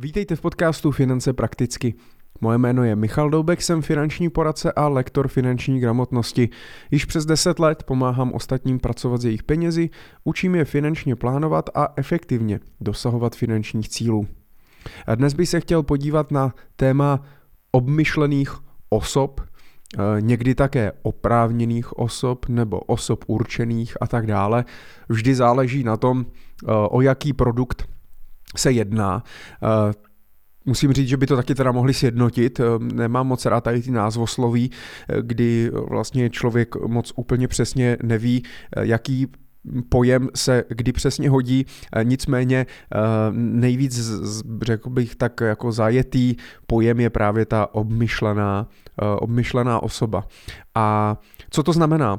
Vítejte v podcastu Finance prakticky. Moje jméno je Michal Doubek, jsem finanční poradce a lektor finanční gramotnosti. Již přes 10 let pomáhám ostatním pracovat s jejich penězi, učím je finančně plánovat a efektivně dosahovat finančních cílů. A dnes bych se chtěl podívat na téma obmyšlených osob, eh, někdy také oprávněných osob nebo osob určených a tak dále. Vždy záleží na tom, eh, o jaký produkt se jedná. Eh, musím říct, že by to taky teda mohli sjednotit. Nemám moc rád tady ty názvosloví, kdy vlastně člověk moc úplně přesně neví, jaký pojem se kdy přesně hodí, eh, nicméně eh, nejvíc, řekl bych tak jako zajetý pojem je právě ta obmyšlená, eh, obmyšlená osoba. A co to znamená?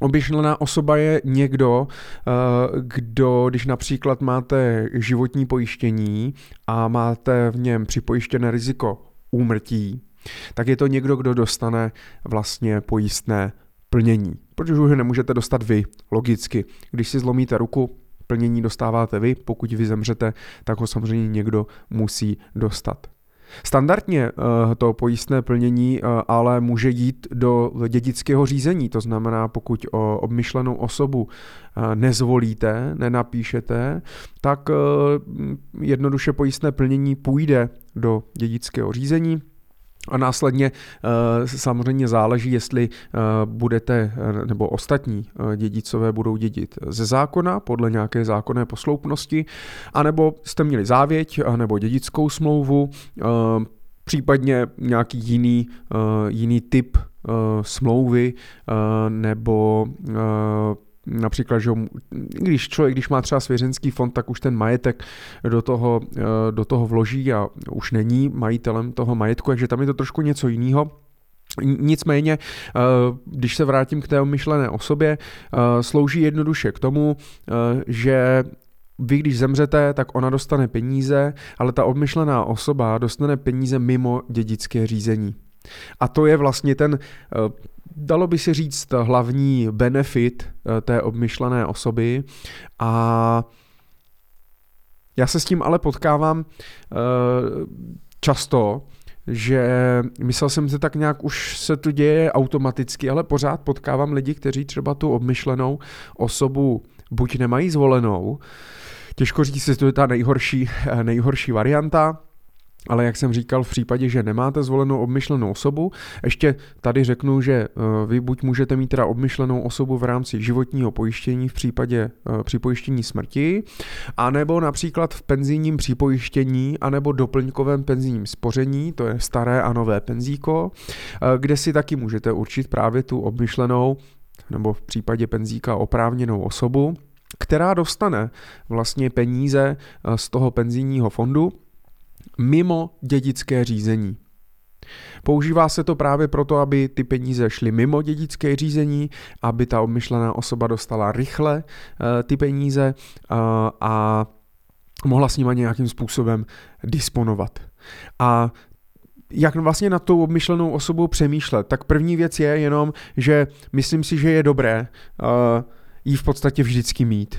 Obmyšlená osoba je někdo, kdo, když například máte životní pojištění a máte v něm připojištěné riziko úmrtí, tak je to někdo, kdo dostane vlastně pojistné plnění, protože už nemůžete dostat vy, logicky. Když si zlomíte ruku, plnění dostáváte vy, pokud vy zemřete, tak ho samozřejmě někdo musí dostat. Standardně eh, to pojistné plnění eh, ale může jít do dědického řízení, to znamená, pokud o obmyšlenou osobu eh, nezvolíte, nenapíšete, tak jednoduše pojistné plnění půjde do dědického řízení, a následně eh, samozřejmě záleží, jestli eh, budete, eh, nebo ostatní dědicové budou dědit ze zákona, podle nějaké zákonné posloupnosti, anebo jste měli závěť, nebo dědickou smlouvu, případně nějaký jiný, jiný typ smlouvy, nebo Například, že když člověk, když má třeba svěřenský fond, tak už ten majetek do toho, eh, do toho vloží a už není majitelem toho majetku, takže tam je to trošku něco jiného. Nicméně, eh, když se vrátím k té myšlené osobě, eh, slouží jednoduše k tomu, že vy, když zemřete, tak ona dostane peníze, ale ta obmyšlená osoba dostane peníze mimo dědické řízení. A to je vlastně ten dalo by se říct, hlavní benefit eh, té obmyšlené osoby. A já se s tím ale potkávám eh, často, že myslel jsem si tak nějak, už se to děje automaticky, ale pořád potkávám lidi, kteří třeba tu obmyšlenou osobu buď nemají zvolenou, těžko říct, jestli to je ta nejhorší, eh, nejhorší varianta, ale jak jsem říkal, v případě, že nemáte zvolenou obmyšlenou osobu, ještě tady řeknu, že eh, vy buď můžete mít teda obmyšlenou osobu v rámci životního pojištění v případě eh, připojištění smrti, anebo například v penzijním připojištění, anebo doplňkovém penzijním spoření, to je staré a nové penzíko, eh, kde si taky můžete určit právě tu obmyšlenou nebo v případě penzíka oprávněnou osobu, která dostane vlastně peníze z toho penzijního fondu, mimo dědické řízení. Používá se to právě proto, aby ty peníze šly mimo dědické řízení, aby ta obmyšlená osoba dostala rychle uh, ty peníze uh, a mohla s nima nějakým způsobem disponovat. A jak vlastně na tou obmyšlenou osobou přemýšlet, tak první věc je jenom, že myslím si, že je dobré uh, jí v podstatě vždycky mít.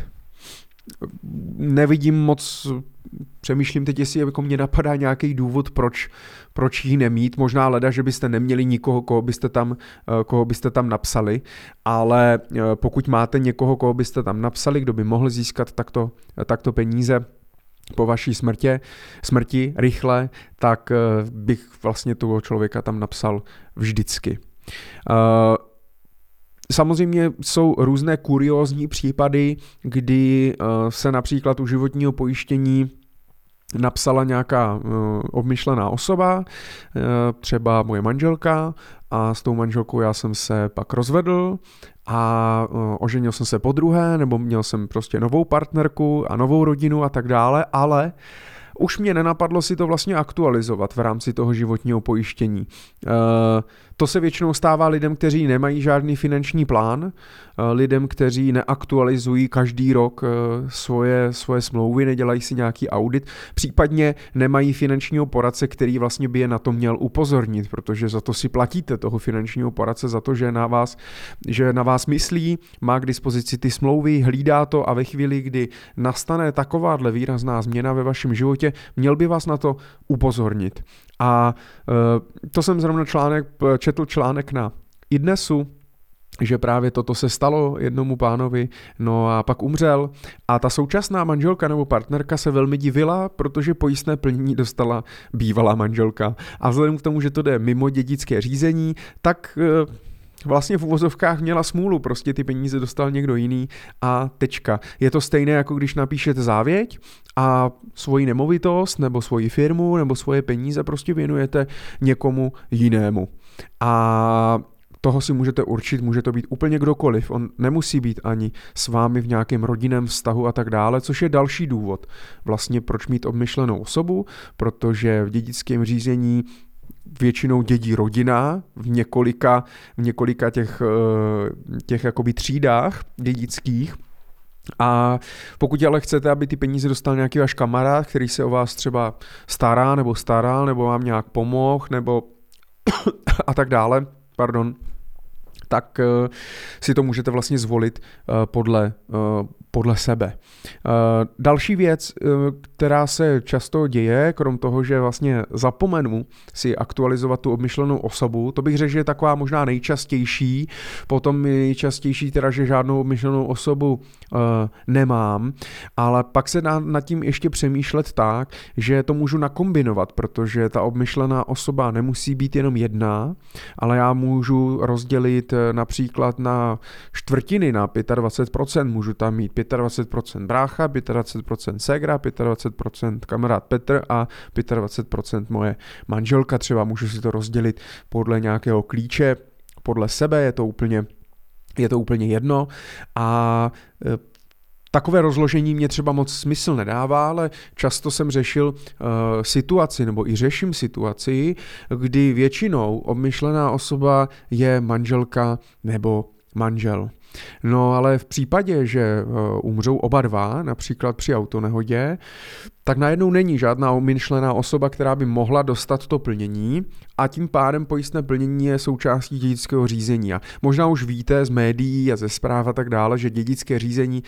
Nevidím moc přemýšlím teď, jestli jako mě napadá nějaký důvod, proč, proč ji nemít. Možná leda, že byste neměli nikoho, koho byste tam, eh, koho byste tam napsali, ale eh, pokud máte někoho, koho byste tam napsali, kdo by mohl získat takto, takto peníze, po vaší smrtě, smrti rychle, tak eh, bych vlastně toho člověka tam napsal vždycky. Samozřejmě jsou různé kuriózní případy, kdy se například u životního pojištění napsala nějaká uh, obmyšlená osoba, uh, třeba moje manželka a s tou manželkou já jsem se pak rozvedl a oženil jsem se po druhé, nebo měl jsem prostě novou partnerku a novou rodinu a tak dále, ale už mě nenapadlo si to vlastně aktualizovat v rámci toho životního pojištění. Uh, to se většinou stává lidem, kteří nemají žádný finanční plán, eh, lidem, kteří neaktualizují každý rok eh, svoje, svoje smlouvy, nedělají si nějaký audit, případně nemají finančního poradce, který vlastně by je na to měl upozornit, protože za to si platíte toho finančního poradce, za to, že na vás, že na vás myslí, má k dispozici ty smlouvy, hlídá to a ve chvíli, kdy nastane takováhle výrazná změna ve vašem životě, prostě měl by vás na to upozornit. A to jsem zrovna článek, četl článek na idnesu, že právě toto se stalo jednomu pánovi, no a pak umřel a ta současná manželka nebo partnerka se velmi divila, protože pojistné plnění dostala bývalá manželka a vzhledem k tomu, že to jde mimo dědické řízení, tak eh, vlastně v uvozovkách měla smůlu, prostě ty peníze dostal někdo jiný a tečka. Je to stejné, jako když napíšete závěť a svoji nemovitost nebo svoji firmu nebo svoje peníze prostě věnujete někomu jinému. A toho si můžete určit, může to být úplně kdokoliv, on nemusí být ani s vámi v nějakém rodinném vztahu a tak dále, což je další důvod vlastně proč mít obmyšlenou osobu, protože v dědickém řízení většinou dědí rodina v několika, v několika těch, eh, těch jakoby třídách dědických, a pokud ale chcete, aby ty peníze dostal nějaký váš kamarád, který se o vás třeba stará nebo staral, nebo vám nějak pomohl, nebo a tak dále, pardon, tak eh, si to můžete vlastně zvolit eh, podle, podle sebe. Další věc, která se často děje, krom toho, že vlastně zapomenu si aktualizovat tu obmyšlenou osobu, to bych řekl, že je taková možná nejčastější, potom nejčastější teda, že žádnou obmyšlenou osobu nemám, ale pak se dá nad tím ještě přemýšlet tak, že to můžu nakombinovat, protože ta obmyšlená osoba nemusí být jenom jedna, ale já můžu rozdělit například na čtvrtiny, na 25%, můžu tam mít 25% brácha, 25% segra, 25% kamarád Petr a 25% moje manželka třeba, můžu si to rozdělit podle nějakého klíče, podle sebe, je to úplně, je to úplně jedno a e, Takové rozložení mě třeba moc smysl nedává, ale často jsem řešil uh, situaci, nebo i řeším situaci, kdy většinou obmyšlená osoba je manželka nebo manžel. No ale v případě, že uh, umřou oba dva, například při autonehodě, tak najednou není žádná umyšlená osoba, která by mohla dostat to plnění a tím pádem pojistné plnění je součástí dědického řízení. A možná už víte z médií a ze zpráv a tak dále, že dědické řízení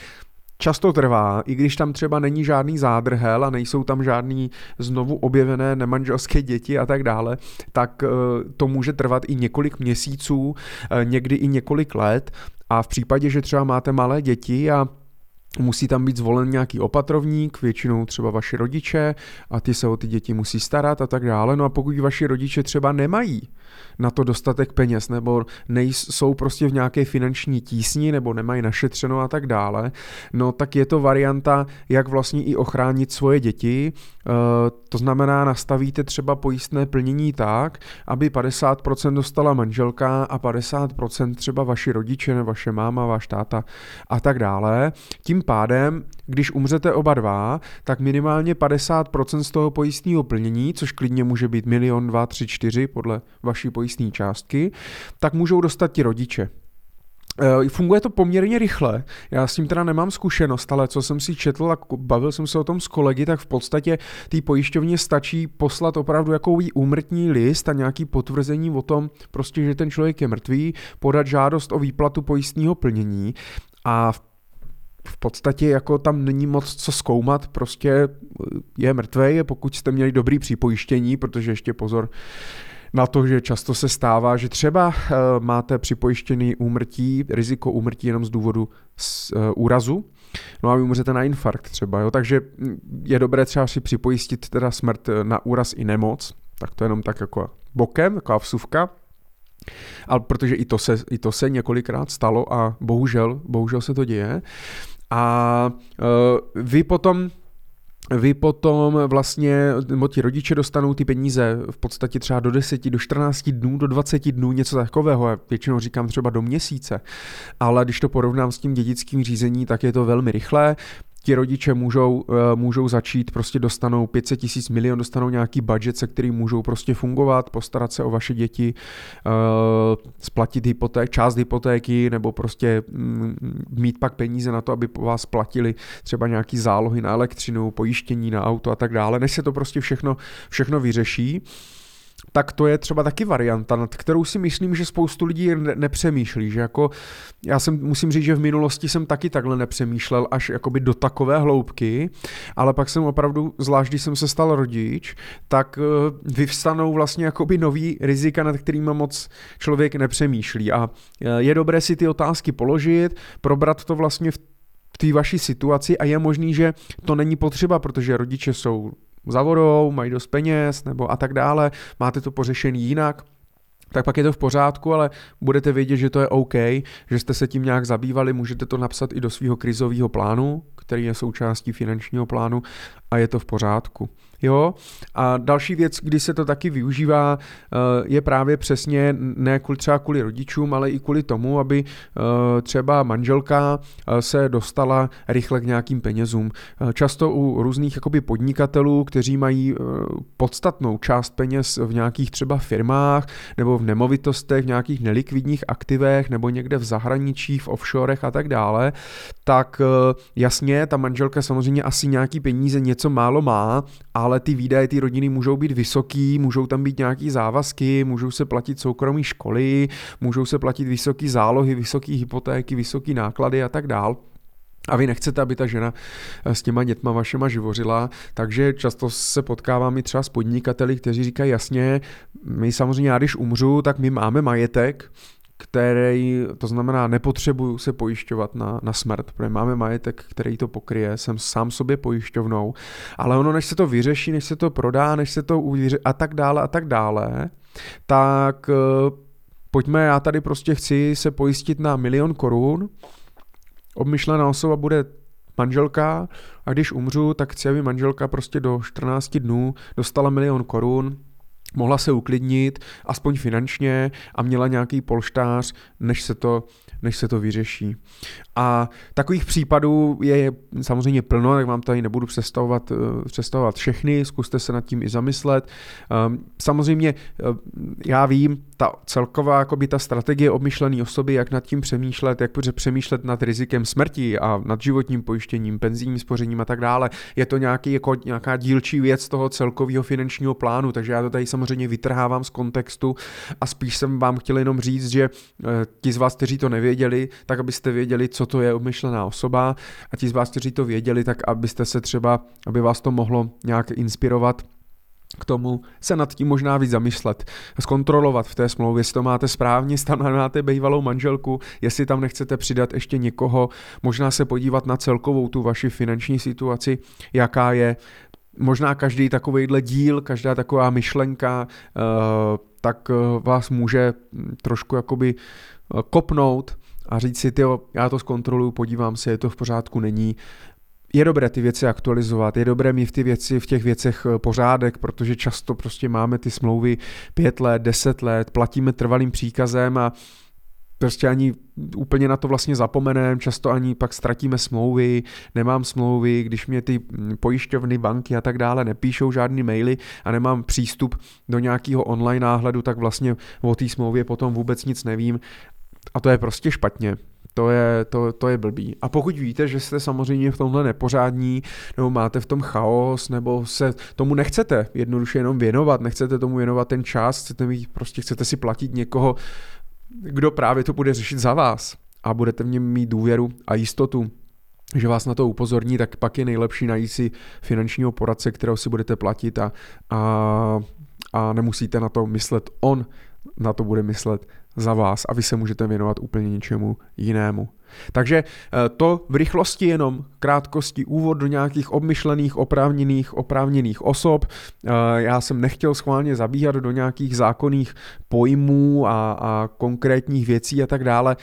často trvá, i když tam třeba není žádný zádrhel a nejsou tam žádný znovu objevené nemanželské děti a tak dále, tak eh, to může trvat i několik měsíců, eh, někdy i několik let. A v případě, že třeba máte malé děti a Musí tam být zvolen nějaký opatrovník, většinou třeba vaši rodiče a ty se o ty děti musí starat a tak dále. No a pokud vaši rodiče třeba nemají na to dostatek peněz nebo nejsou prostě v nějaké finanční tísni nebo nemají našetřeno a tak dále, no tak je to varianta, jak vlastně i ochránit svoje děti. E, to znamená, nastavíte třeba pojistné plnění tak, aby 50% dostala manželka a 50% třeba vaši rodiče, vaše máma, váš táta a tak dále. Tím pádem, když umřete oba dva, tak minimálně 50% z toho pojistného plnění, což klidně může být milion, dva, tři, čtyři podle vaší pojistné částky, tak můžou dostat ti rodiče. Eh, funguje to poměrně rychle. Já s tím teda nemám zkušenost, ale co jsem si četl a bavil jsem se o tom s kolegy, tak v podstatě té pojišťovně stačí poslat opravdu jakový úmrtní list a nějaký potvrzení o tom, prostě, že ten člověk je mrtvý, podat žádost o výplatu pojistního plnění a v v podstatě jako tam není moc co zkoumat, prostě je mrtvej, pokud jste měli dobrý připojištění, protože ještě pozor, na to, že často se stává, že třeba eh, máte připojištěný úmrtí, riziko úmrtí jenom z důvodu uh, úrazu, no a vy umřete na infarkt třeba, jo, takže je dobré třeba si připojistit teda smrt eh, na úraz i nemoc, tak to jenom tak jako bokem, taková vsuvka, ale protože i to se, i to se několikrát stalo a bohužel, bohužel se to děje. A uh, vy potom vy potom vlastně, nebo ti rodiče dostanou ty peníze v podstatě třeba do 10, do 14 dnů, do 20 dnů, něco takového, já většinou říkám třeba do měsíce, ale když to porovnám s tím dědickým řízení, tak je to velmi rychlé ti rodiče můžou, eh, můžou začít, prostě dostanou 500 tisíc milion, dostanou nějaký budget, se kterým můžou prostě fungovat, postarat se o vaše děti, eh, splatit hypoték, část hypotéky nebo prostě mm, mít pak peníze na to, aby po vás platili třeba nějaký zálohy na elektřinu, pojištění na auto a tak dále, než se to prostě všechno, všechno vyřeší. Tak to je třeba taky varianta, nad kterou si myslím, že spoustu lidí ne- nepřemýšlí, že jako já jsem, musím říct, že v minulosti jsem taky takhle nepřemýšlel až jakoby do takové hloubky, ale pak jsem opravdu, zvlášť když jsem se stal rodič, tak uh, vyvstanou vlastně jakoby nový rizika, nad kterými moc člověk nepřemýšlí. A uh, je dobré si ty otázky položit, probrat to vlastně v té vaší situaci a je možný, že to není potřeba, protože rodiče jsou za vodou, mají dost peněz nebo a tak dále, máte to pořešený jinak, tak pak je to v pořádku, ale budete vědět, že to je OK, že jste se tím nějak zabývali, můžete to napsat i do svého krizového plánu, který je součástí finančního plánu a je to v pořádku. Jo? A další věc, kdy se to taky využívá, eh, je právě přesně ne kvůli třeba kvůli rodičům, ale i kvůli tomu, aby eh, třeba manželka eh, se dostala rychle k nějakým penězům. Často u různých jakoby podnikatelů, kteří mají podstatnou část peněz v nějakých třeba firmách nebo v nemovitostech, v nějakých nelikvidních aktivech nebo někde v zahraničí, v offshorech a tak dále, tak jasně, ta manželka samozřejmě asi nějaký peníze něco málo má, ale ty výdaje ty rodiny můžou být vysoký, můžou tam být nějaký závazky, můžou se platit soukromé školy, můžou se platit vysoké zálohy, vysoké hypotéky, vysoké náklady a tak dál. A vy nechcete, aby ta žena eh, s těma dětma vašema živořila, takže často se potkávám i třeba s podnikateli, kteří říkají jasně, my samozřejmě já když umřu, tak my máme majetek, který, to znamená, nepotřebuju se pojišťovat na, na smrt, protože máme majetek, který to pokryje, jsem sám sobě pojišťovnou, ale ono, než se to vyřeší, než se to prodá, než se to uvíře a tak dále a tak dále, tak eh, pojďme, já tady prostě chci se pojistit na milion korun, obmyšlená osoba bude manželka a když umřu, tak chci, aby manželka prostě do 14 dnů dostala milion korun, mohla se uklidnit, aspoň finančně a měla nějaký polštář, než se to, než se to vyřeší. A takových případů je samozřejmě plno, tak vám tady nebudu představovat, eh, představovat všechny, zkuste se nad tím i zamyslet. Ehm, samozřejmě eh, já vím, ta celková jakoby ta strategie obmyšlené osoby, jak nad tím přemýšlet, jak přemýšlet nad rizikem smrti a nad životním pojištěním, penzijním spořením a tak dále, je to nějaký, jako nějaká dílčí věc toho celkového finančního plánu, takže já to tady samozřejmě vytrhávám z kontextu a spíš jsem vám chtěl jenom říct, že eh, ti z vás, kteří to nevěděli, tak abyste věděli, co to je obmyšlená osoba a ti z vás, kteří to věděli, tak abyste se třeba, aby vás to mohlo nějak inspirovat k tomu se nad tím možná víc zamyslet, zkontrolovat v té smlouvě, jestli to máte správně, jestli tam máte bývalou manželku, jestli tam nechcete přidat ještě někoho, možná se podívat na celkovou tu vaši finanční situaci, jaká je, možná každý takovýhle díl, každá taková myšlenka, uh, tak uh, vás může trošku jakoby uh, kopnout a říct si, tyjo, já to zkontroluju, podívám se, je to v pořádku, není. Je dobré ty věci aktualizovat, je dobré mít ty věci v těch věcech eh, pořádek, protože často prostě máme ty smlouvy pět let, deset let, platíme trvalým příkazem a prostě ani úplně na to vlastně zapomeneme, často ani pak ztratíme smlouvy, nemám smlouvy, když mě ty pojišťovny, banky a tak dále nepíšou žádný maily a nemám přístup do nějakého online náhledu, tak vlastně o té smlouvě potom vůbec nic nevím a to je prostě špatně. To je, to, to je blbý. A pokud víte, že jste samozřejmě v tomhle nepořádní, nebo máte v tom chaos, nebo se tomu nechcete jednoduše jenom věnovat, nechcete tomu věnovat ten čas, chcete mít, prostě chcete si platit někoho, kdo právě to bude řešit za vás a budete v něm mít důvěru a jistotu, že vás na to upozorní, tak pak je nejlepší najít si finančního poradce, kterého si budete platit a, a, a nemusíte na to myslet on, na to bude myslet za vás a vy se můžete věnovat úplně něčemu jinému. Takže eh, to v rychlosti jenom krátkosti úvod do nějakých obmyšlených, oprávněných, oprávněných osob. Eh, já jsem nechtěl schválně zabíhat do nějakých zákonných pojmů a, a konkrétních věcí a tak dále.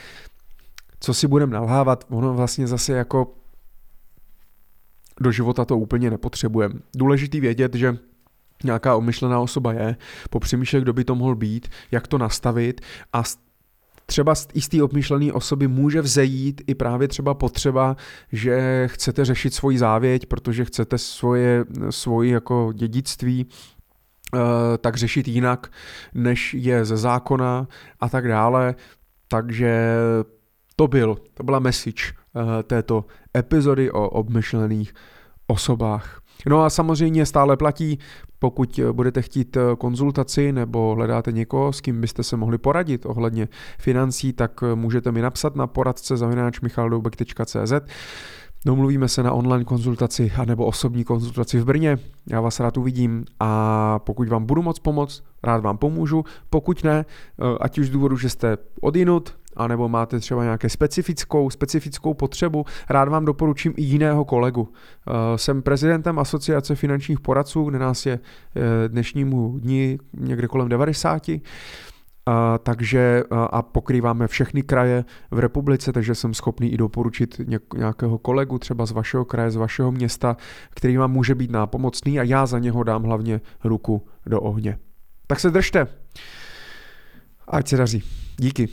Co si budeme nalhávat, ono vlastně zase jako do života to úplně nepotřebujeme. Důležitý vědět, že nějaká omyšlená osoba je, popřemýšlet, kdo by to mohl být, jak to nastavit a třeba z té obmyšlené osoby může vzejít i právě třeba potřeba, že chcete řešit svoji závěť, protože chcete svoje, svoji jako dědictví eh, tak řešit jinak, než je ze zákona a tak dále. Takže to byl, to byla message eh, této epizody o obmyšlených osobách. No a samozřejmě stále platí, Pokud budete chtít konzultaci nebo hledáte někoho, s kým byste se mohli poradit ohledně financí, tak můžete mi napsat na poradce zavináč.michaldoubek.cz Domluvíme se na online konzultaci anebo osobní konzultaci v Brně. Já vás rád uvidím a pokud vám budu moc pomoct, rád vám pomůžu. Pokud ne, eh, ať už z důvodu, že jste odinut, anebo máte třeba nějaké specifickou, specifickou potřebu, rád vám doporučím i jiného kolegu. Eh, jsem prezidentem Asociace finančních poradců, kde nás je eh, dnešnímu dní někde kolem 90 a, takže a pokrýváme všechny kraje v republice, takže jsem schopný i doporučit nějakého kolegu třeba z vašeho kraje, z vašeho města, který vám může být nápomocný a já za něho dám hlavně ruku do ohně. Tak se držte. Ať se daří. Díky.